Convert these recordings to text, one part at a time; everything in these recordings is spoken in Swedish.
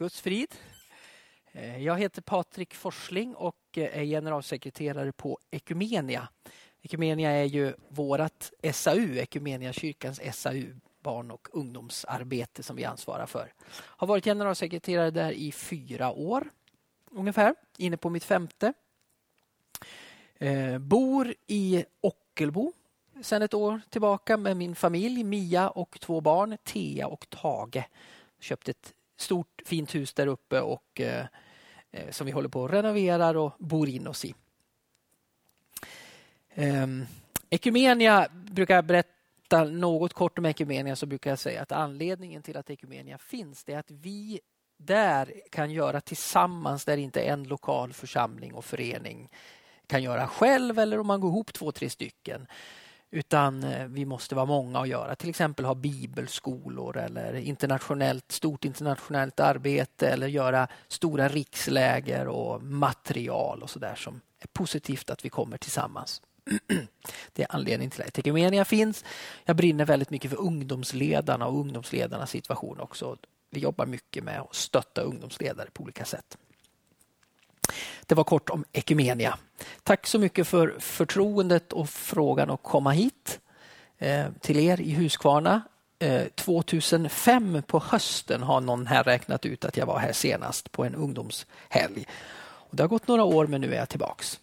Guds frid. Eh, jag heter Patrik Forsling och eh, är generalsekreterare på Ekumenia. Ekumenia är ju vårt SAU, Ekumenia kyrkans SAU, barn och ungdomsarbete som vi ansvarar för. Har varit generalsekreterare där i fyra år ungefär, inne på mitt femte. Eh, bor i Ockelbo sedan ett år tillbaka med min familj, Mia och två barn, Thea och Tage. Köpt ett stort fint hus där uppe och eh, eh, som vi håller på att renovera och bor in oss i. Um, Ekumenia brukar jag berätta något kort om Ekumenia så brukar jag säga att anledningen till att Ekumenia finns det är att vi där kan göra tillsammans där inte en lokal församling och förening kan göra själv eller om man går ihop två, tre stycken. Utan eh, vi måste vara många att göra. Till exempel ha bibelskolor eller internationellt, stort internationellt arbete eller göra stora riksläger och material och sådär som är positivt att vi kommer tillsammans. Det är anledningen till att Ekumenia finns. Jag brinner väldigt mycket för ungdomsledarna och ungdomsledarnas situation också. Vi jobbar mycket med att stötta ungdomsledare på olika sätt. Det var kort om Ekumenia. Tack så mycket för förtroendet och frågan att komma hit eh, till er i Huskvarna. Eh, 2005 på hösten har någon här räknat ut att jag var här senast på en ungdomshelg. Och det har gått några år men nu är jag tillbaks.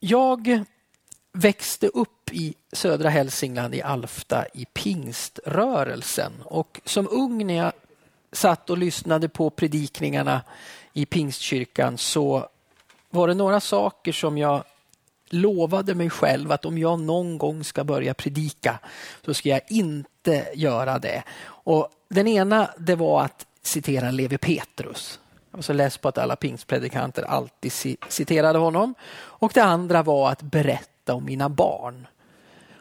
Jag växte upp i södra Hälsingland i Alfta i pingströrelsen och som ung när jag satt och lyssnade på predikningarna i pingstkyrkan så var det några saker som jag lovade mig själv att om jag någon gång ska börja predika så ska jag inte göra det. Och Den ena det var att citera Levi Petrus. Jag var så less på att alla pingstpredikanter alltid citerade honom. Och det andra var att berätta om mina barn.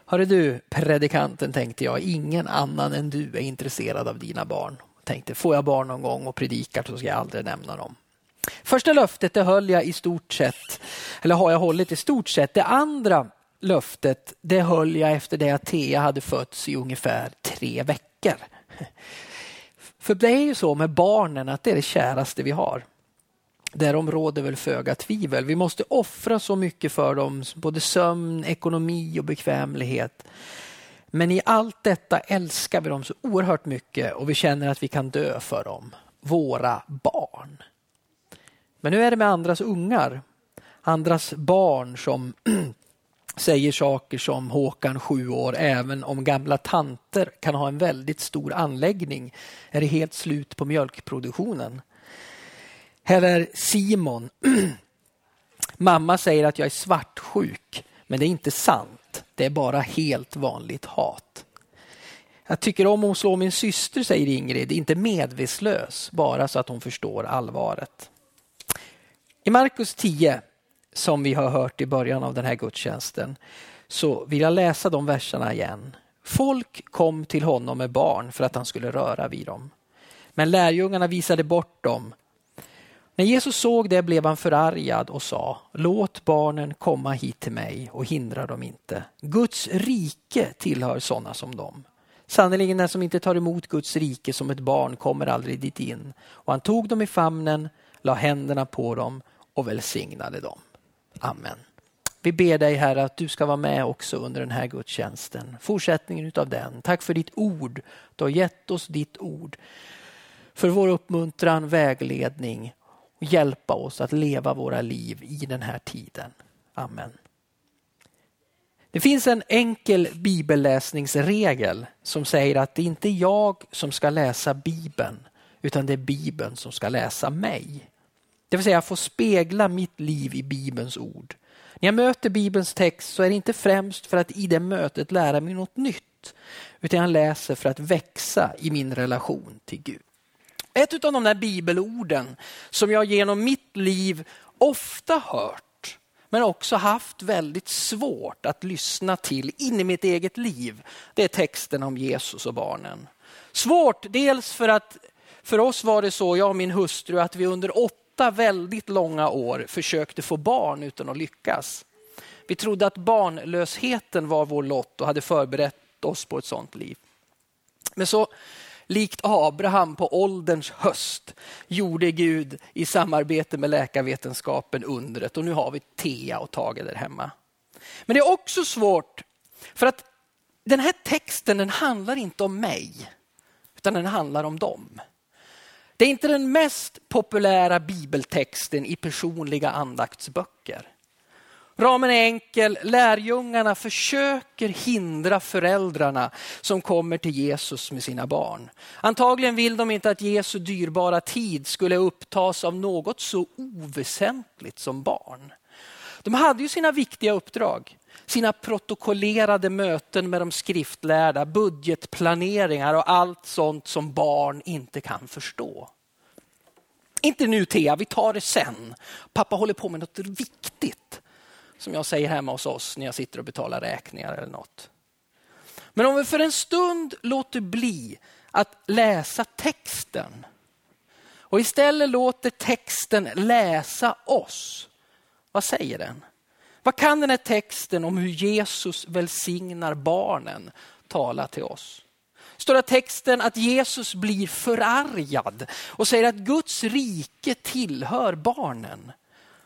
Hörru du, predikanten tänkte jag, ingen annan än du är intresserad av dina barn. tänkte, får jag barn någon gång och predikar så ska jag aldrig nämna dem. Första löftet det höll jag i stort sett, eller har jag hållit i stort sett. Det andra löftet det höll jag efter det att Thea hade fötts i ungefär tre veckor. För det är ju så med barnen att det är det käraste vi har. Därom råder väl föga tvivel. Vi måste offra så mycket för dem, både sömn, ekonomi och bekvämlighet. Men i allt detta älskar vi dem så oerhört mycket och vi känner att vi kan dö för dem. Våra barn. Men nu är det med andras ungar, andras barn som säger saker som Håkan sju år, även om gamla tanter kan ha en väldigt stor anläggning är det helt slut på mjölkproduktionen. Här är Simon. Mamma säger att jag är svartsjuk, men det är inte sant. Det är bara helt vanligt hat. Jag tycker om att slå min syster, säger Ingrid, inte medvetslös, bara så att hon förstår allvaret. I Markus 10, som vi har hört i början av den här gudstjänsten, så vill jag läsa de verserna igen. Folk kom till honom med barn för att han skulle röra vid dem. Men lärjungarna visade bort dem. När Jesus såg det blev han förargad och sa, låt barnen komma hit till mig och hindra dem inte. Guds rike tillhör sådana som dem. Sannerligen den som inte tar emot Guds rike som ett barn kommer aldrig dit in. Och han tog dem i famnen, la händerna på dem och välsignade dem. Amen. Vi ber dig Herre att du ska vara med också under den här gudstjänsten. Fortsättningen utav den. Tack för ditt ord. Du har gett oss ditt ord. För vår uppmuntran, vägledning och hjälpa oss att leva våra liv i den här tiden. Amen. Det finns en enkel bibelläsningsregel som säger att det inte är jag som ska läsa Bibeln utan det är Bibeln som ska läsa mig. Det vill säga få spegla mitt liv i Bibelns ord. När jag möter Bibelns text så är det inte främst för att i det mötet lära mig något nytt, utan jag läser för att växa i min relation till Gud. Ett av de där bibelorden som jag genom mitt liv ofta hört, men också haft väldigt svårt att lyssna till in i mitt eget liv, det är texten om Jesus och barnen. Svårt, dels för att för oss var det så, jag och min hustru, att vi under åtta åtta väldigt långa år försökte få barn utan att lyckas. Vi trodde att barnlösheten var vår lott och hade förberett oss på ett sånt liv. Men så likt Abraham på ålderns höst, gjorde Gud i samarbete med läkarvetenskapen undret. Och nu har vi Tea och Tage där hemma. Men det är också svårt, för att den här texten den handlar inte om mig, utan den handlar om dem. Det är inte den mest populära bibeltexten i personliga andaktsböcker. Ramen är enkel. Lärjungarna försöker hindra föräldrarna som kommer till Jesus med sina barn. Antagligen vill de inte att Jesu dyrbara tid skulle upptas av något så oväsentligt som barn. De hade ju sina viktiga uppdrag, sina protokollerade möten med de skriftlärda, budgetplaneringar och allt sånt som barn inte kan förstå. Inte nu Thea, vi tar det sen. Pappa håller på med något viktigt som jag säger hemma hos oss när jag sitter och betalar räkningar eller något. Men om vi för en stund låter bli att läsa texten och istället låter texten läsa oss. Vad säger den? Vad kan den här texten om hur Jesus välsignar barnen tala till oss? Står det texten att Jesus blir förargad och säger att Guds rike tillhör barnen.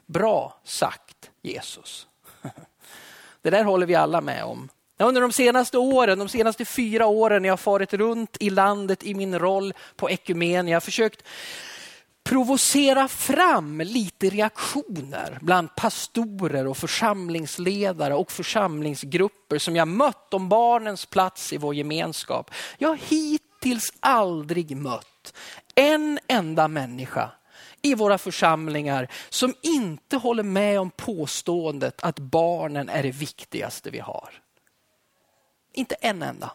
Bra sagt Jesus. Det där håller vi alla med om. Under de senaste åren, de senaste fyra åren, när jag farit runt i landet i min roll på Ekumenia, jag försökt provocera fram lite reaktioner bland pastorer och församlingsledare och församlingsgrupper som jag mött om barnens plats i vår gemenskap. Jag har hittills aldrig mött en enda människa i våra församlingar som inte håller med om påståendet att barnen är det viktigaste vi har. Inte en enda.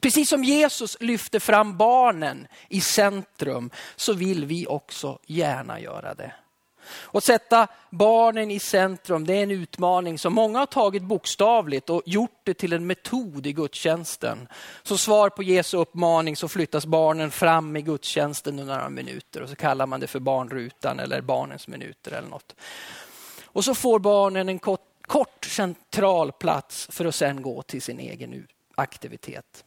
Precis som Jesus lyfter fram barnen i centrum så vill vi också gärna göra det. Att sätta barnen i centrum det är en utmaning som många har tagit bokstavligt och gjort det till en metod i gudstjänsten. Som svar på Jesu uppmaning så flyttas barnen fram i gudstjänsten under några minuter och så kallar man det för barnrutan eller barnens minuter eller något. Och så får barnen en kort, kort central plats för att sen gå till sin egen aktivitet.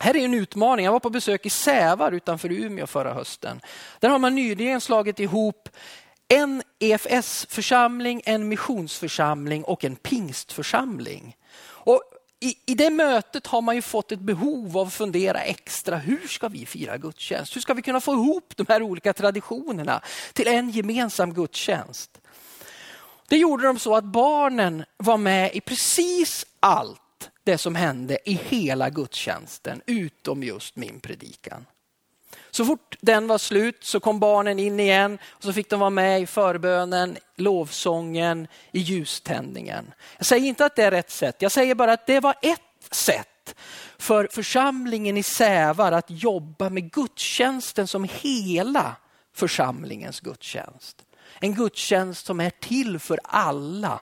Här är en utmaning. Jag var på besök i Sävar utanför Umeå förra hösten. Där har man nyligen slagit ihop en EFS-församling, en missionsförsamling och en pingstförsamling. Och i, I det mötet har man ju fått ett behov av att fundera extra. Hur ska vi fira gudstjänst? Hur ska vi kunna få ihop de här olika traditionerna till en gemensam gudstjänst? Det gjorde de så att barnen var med i precis allt det som hände i hela gudstjänsten, utom just min predikan. Så fort den var slut så kom barnen in igen och så fick de vara med i förbönen, lovsången, i ljuständningen. Jag säger inte att det är rätt sätt, jag säger bara att det var ett sätt för församlingen i Sävar att jobba med gudstjänsten som hela församlingens gudstjänst. En gudstjänst som är till för alla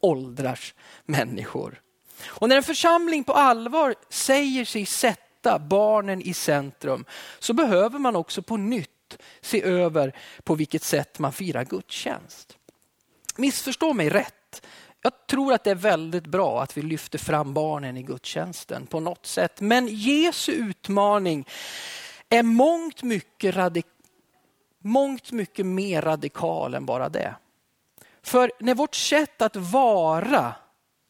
åldrars människor. Och när en församling på allvar säger sig sätta barnen i centrum så behöver man också på nytt se över på vilket sätt man firar gudstjänst. Missförstå mig rätt. Jag tror att det är väldigt bra att vi lyfter fram barnen i gudstjänsten på något sätt. Men Jesu utmaning är mångt mycket, radik mångt mycket mer radikal än bara det. För när vårt sätt att vara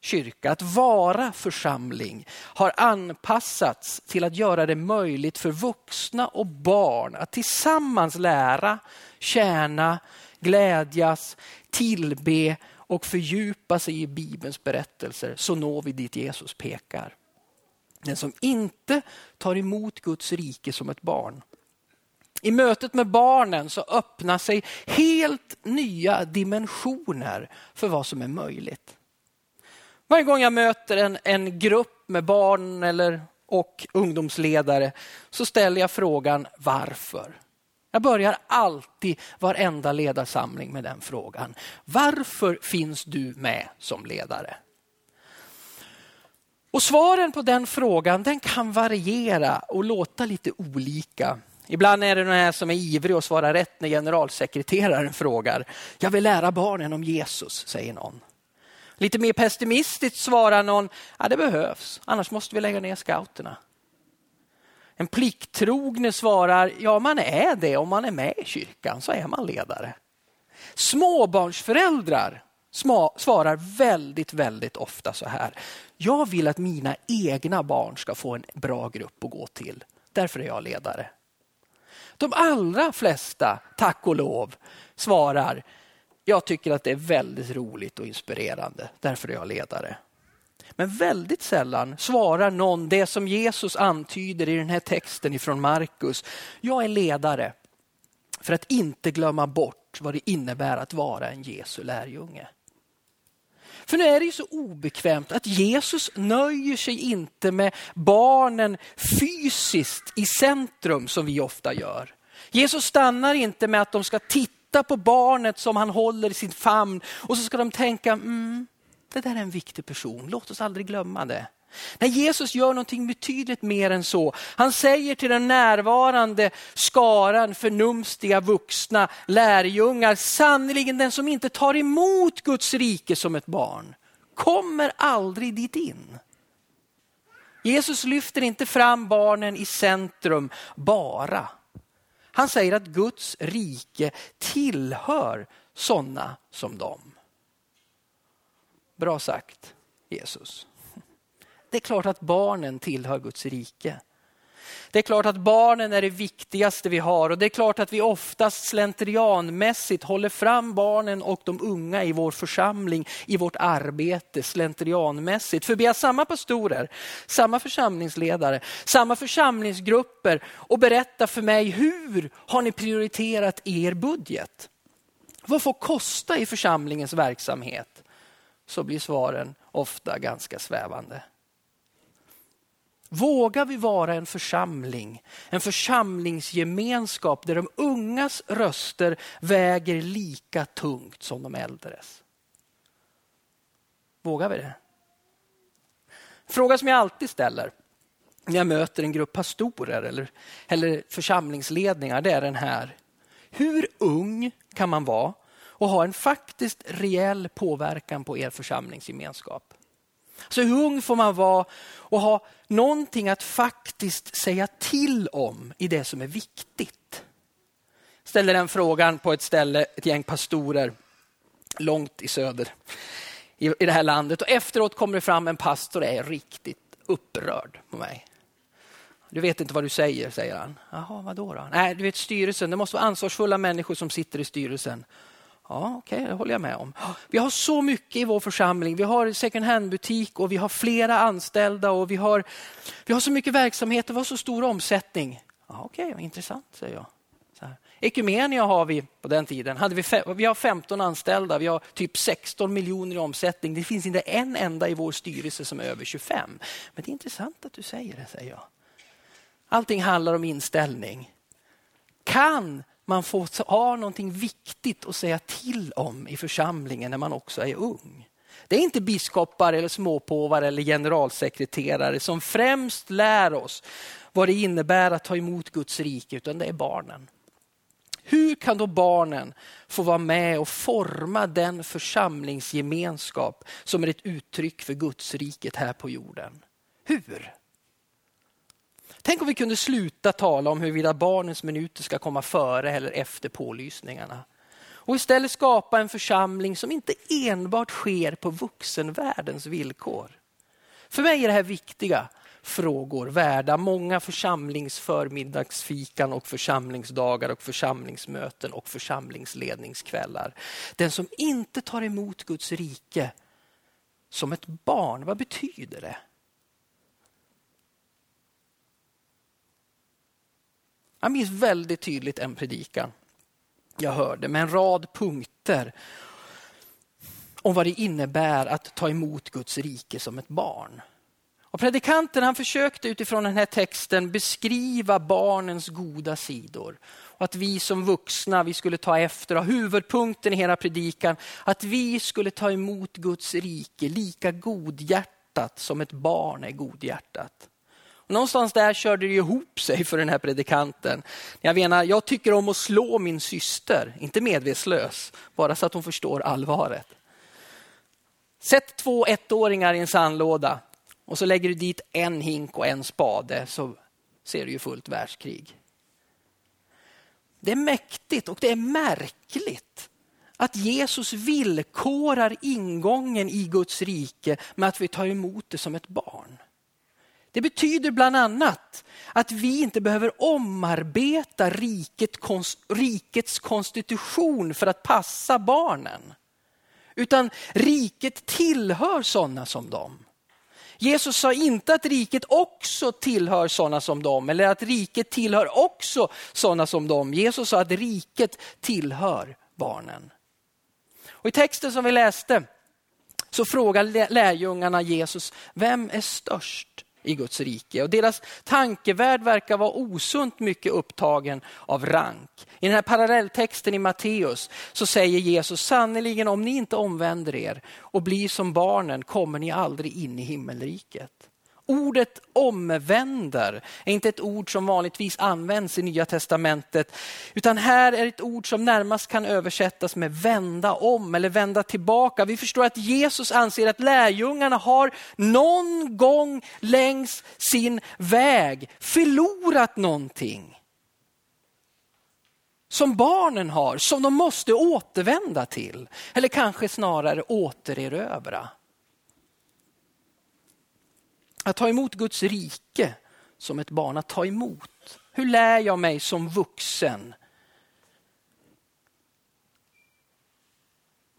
kyrka, att vara församling, har anpassats till att göra det möjligt för vuxna och barn att tillsammans lära, tjäna, glädjas, tillbe och fördjupa sig i Bibelns berättelser så når vi dit Jesus pekar. Den som inte tar emot Guds rike som ett barn. I mötet med barnen så öppnar sig helt nya dimensioner för vad som är möjligt. Varje gång jag möter en, en grupp med barn eller, och ungdomsledare så ställer jag frågan varför. Jag börjar alltid varenda ledarsamling med den frågan. Varför finns du med som ledare? Och svaren på den frågan den kan variera och låta lite olika. Ibland är det någon som är ivrig och svarar rätt när generalsekreteraren frågar. Jag vill lära barnen om Jesus, säger någon. Lite mer pessimistiskt svarar någon, ja det behövs, annars måste vi lägga ner scouterna. En plikttrogne svarar, ja man är det om man är med i kyrkan, så är man ledare. Småbarnsföräldrar svarar väldigt, väldigt ofta så här. Jag vill att mina egna barn ska få en bra grupp att gå till. Därför är jag ledare. De allra flesta, tack och lov, svarar jag tycker att det är väldigt roligt och inspirerande. Därför är jag ledare. Men väldigt sällan svarar någon det som Jesus antyder i den här texten ifrån Markus. Jag är ledare för att inte glömma bort vad det innebär att vara en Jesu lärjunge. För nu är det ju så obekvämt att Jesus nöjer sig inte med barnen fysiskt i centrum som vi ofta gör. Jesus stannar inte med att de ska titta titta på barnet som han håller i sin famn och så ska de tänka, mm, det där är en viktig person, låt oss aldrig glömma det. När Jesus gör någonting betydligt mer än så. Han säger till den närvarande skaran förnumstiga vuxna lärjungar, sannerligen den som inte tar emot Guds rike som ett barn kommer aldrig dit in. Jesus lyfter inte fram barnen i centrum bara. Han säger att Guds rike tillhör sådana som dem. Bra sagt Jesus. Det är klart att barnen tillhör Guds rike. Det är klart att barnen är det viktigaste vi har och det är klart att vi oftast slentrianmässigt håller fram barnen och de unga i vår församling, i vårt arbete slentrianmässigt. För vi har samma pastorer, samma församlingsledare, samma församlingsgrupper och berätta för mig hur har ni prioriterat er budget? Vad får kosta i församlingens verksamhet? Så blir svaren ofta ganska svävande. Vågar vi vara en församling, en församlingsgemenskap där de ungas röster väger lika tungt som de äldres? Vågar vi det? Fråga som jag alltid ställer när jag möter en grupp pastorer eller, eller församlingsledningar, det är den här. Hur ung kan man vara och ha en faktiskt reell påverkan på er församlingsgemenskap? Så hur ung får man vara och ha någonting att faktiskt säga till om i det som är viktigt? Jag ställde den frågan på ett ställe, ett gäng pastorer långt i söder i, det här landet och efteråt kommer det fram en pastor och är riktigt upprörd på mig. Du vet inte vad du säger, säger han. Jaha, vadå då? Nej, du vet styrelsen, det måste vara ansvarsfulla människor som sitter i styrelsen. Ja, okej, okay, det håller jag med om. Vi har så mycket i vår församling. Vi har second hand-butik och vi har flera anställda och vi har, vi har så mycket verksamhet och vi har så stor omsättning. Ja, okej, okay, intressant, säger jag. Ekumenia har vi på den tiden. Hade vi, vi har 15 anställda, vi har typ 16 miljoner i omsättning. Det finns inte en enda i vår styrelse som är över 25. Men det är intressant att du säger det, säger jag. Allting handlar om inställning. Kan man får ha någonting viktigt att säga till om i församlingen när man också är ung. Det är inte biskopar eller småpåvar eller generalsekreterare som främst lär oss vad det innebär att ta emot Guds rike, utan det är barnen. Hur kan då barnen få vara med och forma den församlingsgemenskap som är ett uttryck för Guds riket här på jorden? Hur? Tänk om vi kunde sluta tala om huruvida barnens minuter ska komma före eller efter pålysningarna. Och istället skapa en församling som inte enbart sker på vuxenvärldens villkor. För mig är det här viktiga frågor värda många församlingsförmiddagsfikan och församlingsdagar och församlingsmöten och församlingsledningskvällar. Den som inte tar emot Guds rike som ett barn, vad betyder det? Jag minns väldigt tydligt en predikan jag hörde med en rad punkter om vad det innebär att ta emot Guds rike som ett barn. Och predikanten han försökte utifrån den här texten beskriva barnens goda sidor. Och att vi som vuxna vi skulle ta efter, och huvudpunkten i hela predikan, att vi skulle ta emot Guds rike lika godhjärtat som ett barn är godhjärtat. Någonstans där körde det ihop sig för den här predikanten. Jag menar, jag tycker om att slå min syster, inte medvetslös, bara så att hon förstår allvaret. Sätt två ettåringar i en sandlåda och så lägger du dit en hink och en spade så ser du ju fullt världskrig. Det är mäktigt och det är märkligt att Jesus villkorar ingången i Guds rike med att vi tar emot det som ett barn. Det betyder bland annat att vi inte behöver omarbeta riket, rikets konstitution för att passa barnen. Utan riket tillhör sådana som dem. Jesus sa inte att riket också tillhör sådana som dem eller att riket tillhör också sådana som dem. Jesus sa att riket tillhör barnen. Och I texten som vi läste så frågar lärjungarna Jesus, vem är störst? I Guds rike. Och deras tankevärld verkar vara osunt mycket upptagen av rank. I den här parallelltexten i Matteus så säger Jesus, sannerligen om ni inte omvänder er och blir som barnen kommer ni aldrig in i himmelriket. Ordet omvänder är inte ett ord som vanligtvis används i Nya Testamentet, utan här är ett ord som närmast kan översättas med vända om eller vända tillbaka. Vi förstår att Jesus anser att lärjungarna har någon gång längs sin väg förlorat någonting. Som barnen har, som de måste återvända till. Eller kanske snarare återerövra. Att ta emot Guds rike som ett barn, att ta emot. Hur lär jag mig som vuxen?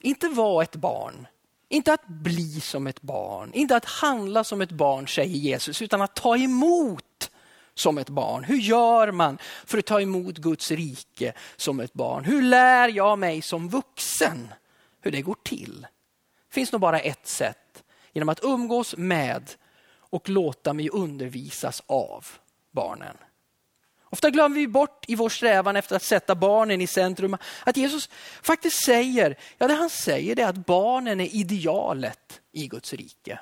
Inte vara ett barn, inte att bli som ett barn, inte att handla som ett barn säger Jesus, utan att ta emot som ett barn. Hur gör man för att ta emot Guds rike som ett barn? Hur lär jag mig som vuxen hur det går till? Det finns nog bara ett sätt, genom att umgås med och låta mig undervisas av barnen. Ofta glömmer vi bort i vår strävan efter att sätta barnen i centrum att Jesus faktiskt säger, ja det han säger är att barnen är idealet i Guds rike.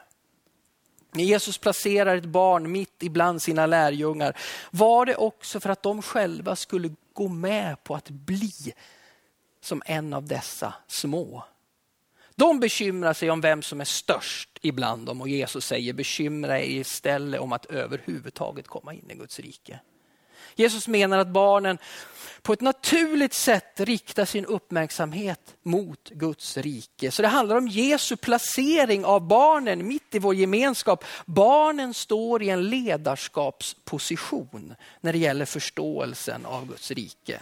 När Jesus placerar ett barn mitt ibland sina lärjungar var det också för att de själva skulle gå med på att bli som en av dessa små. De bekymrar sig om vem som är störst ibland dem och Jesus säger bekymra er istället om att överhuvudtaget komma in i Guds rike. Jesus menar att barnen på ett naturligt sätt riktar sin uppmärksamhet mot Guds rike. Så det handlar om Jesu placering av barnen mitt i vår gemenskap. Barnen står i en ledarskapsposition när det gäller förståelsen av Guds rike.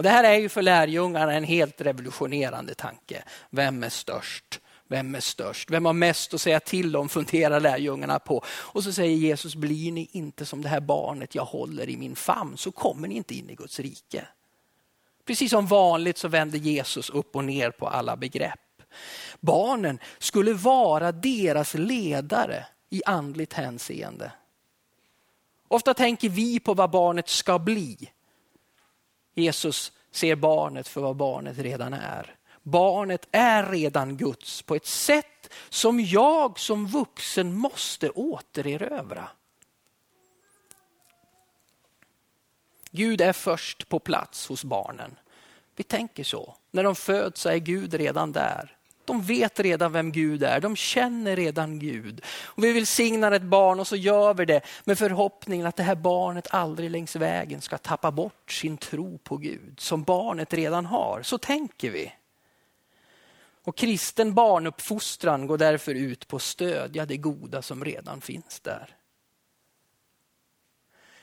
Och Det här är ju för lärjungarna en helt revolutionerande tanke. Vem är störst? Vem är störst? Vem har mest att säga till om? funderar lärjungarna på. Och så säger Jesus, blir ni inte som det här barnet jag håller i min famn så kommer ni inte in i Guds rike. Precis som vanligt så vänder Jesus upp och ner på alla begrepp. Barnen skulle vara deras ledare i andligt hänseende. Ofta tänker vi på vad barnet ska bli. Jesus ser barnet för vad barnet redan är. Barnet är redan Guds på ett sätt som jag som vuxen måste återerövra. Gud är först på plats hos barnen. Vi tänker så. När de föds är Gud redan där. De vet redan vem Gud är, de känner redan Gud. Och vi vill signa ett barn och så gör vi det med förhoppningen att det här barnet aldrig längs vägen ska tappa bort sin tro på Gud som barnet redan har. Så tänker vi. Och kristen barnuppfostran går därför ut på att stödja det goda som redan finns där.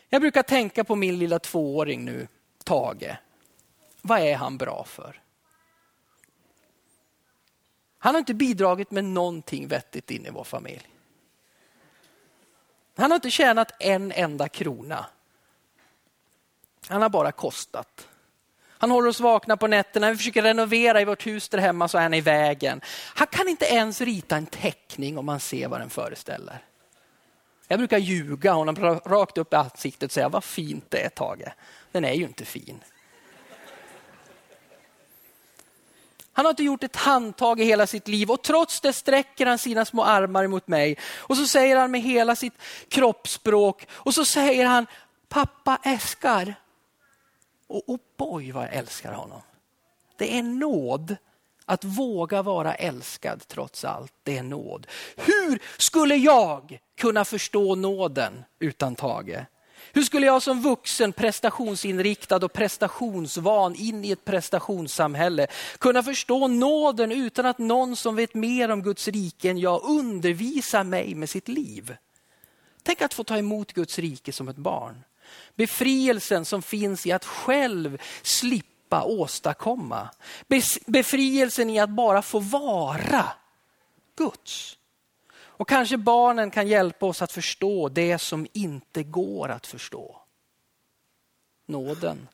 Jag brukar tänka på min lilla tvååring nu, Tage. Vad är han bra för? Han har inte bidragit med någonting vettigt in i vår familj. Han har inte tjänat en enda krona. Han har bara kostat. Han håller oss vakna på nätterna. Vi försöker renovera i vårt hus där hemma så är han i vägen. Han kan inte ens rita en teckning om man ser vad den föreställer. Jag brukar ljuga honom rakt upp i ansiktet och säga vad fint det är Tage. Den är ju inte fin. Han har inte gjort ett handtag i hela sitt liv och trots det sträcker han sina små armar mot mig. Och så säger han med hela sitt kroppsspråk och så säger han pappa älskar. Och oh boy vad jag älskar honom. Det är nåd att våga vara älskad trots allt. Det är nåd. Hur skulle jag kunna förstå nåden utan Tage? Hur skulle jag som vuxen, prestationsinriktad och prestationsvan in i ett prestationssamhälle kunna förstå nåden utan att någon som vet mer om Guds rike än jag undervisar mig med sitt liv? Tänk att få ta emot Guds rike som ett barn. Befrielsen som finns i att själv slippa åstadkomma. Befrielsen i att bara få vara Guds. Och kanske barnen kan hjälpa oss att förstå det som inte går att förstå. Nåden.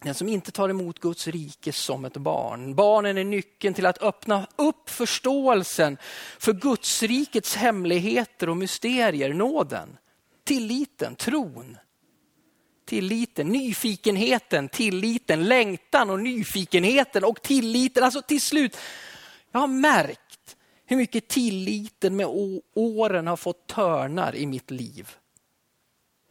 Den som inte tar emot Guds rike som ett barn. Barnen är nyckeln till att öppna upp förståelsen för Guds rikets hemligheter och mysterier. Nåden, tilliten, tron. Tilliten, nyfikenheten, tilliten, längtan och nyfikenheten och tilliten. Alltså till slut, jag har märkt hur mycket tilliten med åren har fått törnar i mitt liv.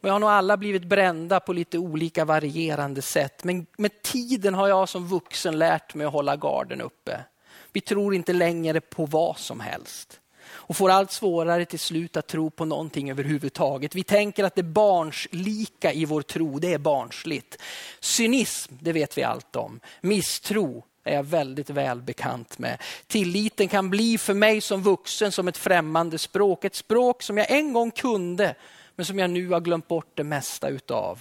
Vi har nog alla blivit brända på lite olika varierande sätt. Men med tiden har jag som vuxen lärt mig att hålla garden uppe. Vi tror inte längre på vad som helst och får allt svårare till slut att tro på någonting överhuvudtaget. Vi tänker att det barnslika i vår tro, det är barnsligt. Cynism, det vet vi allt om. Misstro, är jag väldigt väl bekant med. Tilliten kan bli för mig som vuxen som ett främmande språk. Ett språk som jag en gång kunde men som jag nu har glömt bort det mesta utav.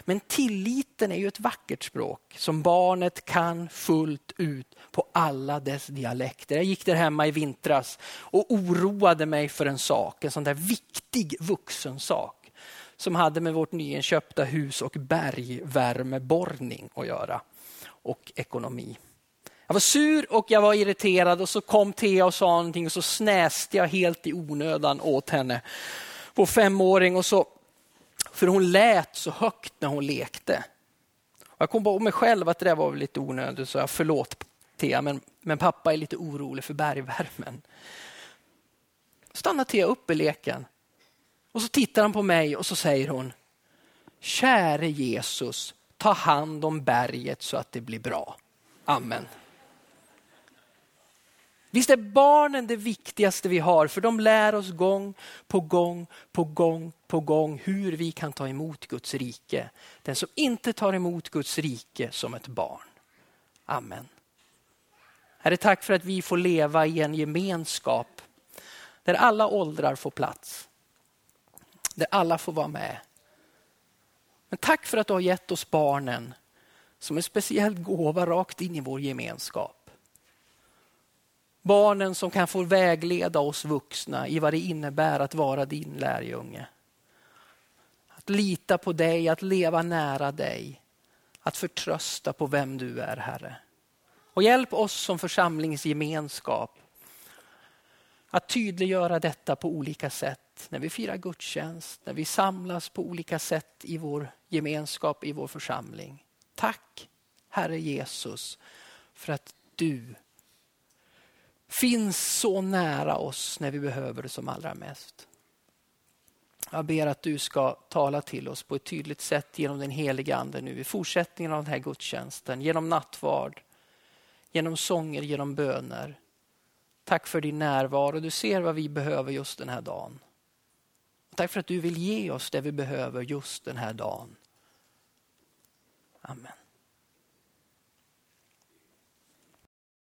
Men tilliten är ju ett vackert språk som barnet kan fullt ut på alla dess dialekter. Jag gick där hemma i vintras och oroade mig för en sak, en sån där viktig vuxen sak som hade med vårt nyinköpta hus och bergvärmeborrning att göra och ekonomi. Jag var sur och jag var irriterad och så kom Thea och sa någonting och så snäste jag helt i onödan åt henne. Vår femåring och så, för hon lät så högt när hon lekte. Och jag kom på mig själv att det där var lite onödigt så jag förlåt Thea men, men pappa är lite orolig för bergvärmen. Stannar Thea upp i leken och så tittar han på mig och så säger hon Käre Jesus, ta hand om berget så att det blir bra. Amen. Visst är barnen det viktigaste vi har, för de lär oss gång på gång på gång på gång hur vi kan ta emot Guds rike. Den som inte tar emot Guds rike som ett barn. Amen. Herre, tack för att vi får leva i en gemenskap där alla åldrar får plats. Där alla får vara med. Men tack för att du har gett oss barnen som en speciell gåva rakt in i vår gemenskap. Barnen som kan få vägleda oss vuxna i vad det innebär att vara din lärjunge. Att lita på dig, att leva nära dig. Att förtrösta på vem du är, Herre. Och hjälp oss som församlingsgemenskap att tydliggöra detta på olika sätt. När vi firar gudstjänst, när vi samlas på olika sätt i vår gemenskap, i vår församling. Tack Herre Jesus för att du finns så nära oss när vi behöver det som allra mest. Jag ber att du ska tala till oss på ett tydligt sätt genom den heliga Ande nu i fortsättningen av den här gudstjänsten, genom nattvard, genom sånger, genom böner. Tack för din närvaro. Du ser vad vi behöver just den här dagen. Tack för att du vill ge oss det vi behöver just den här dagen. Amen.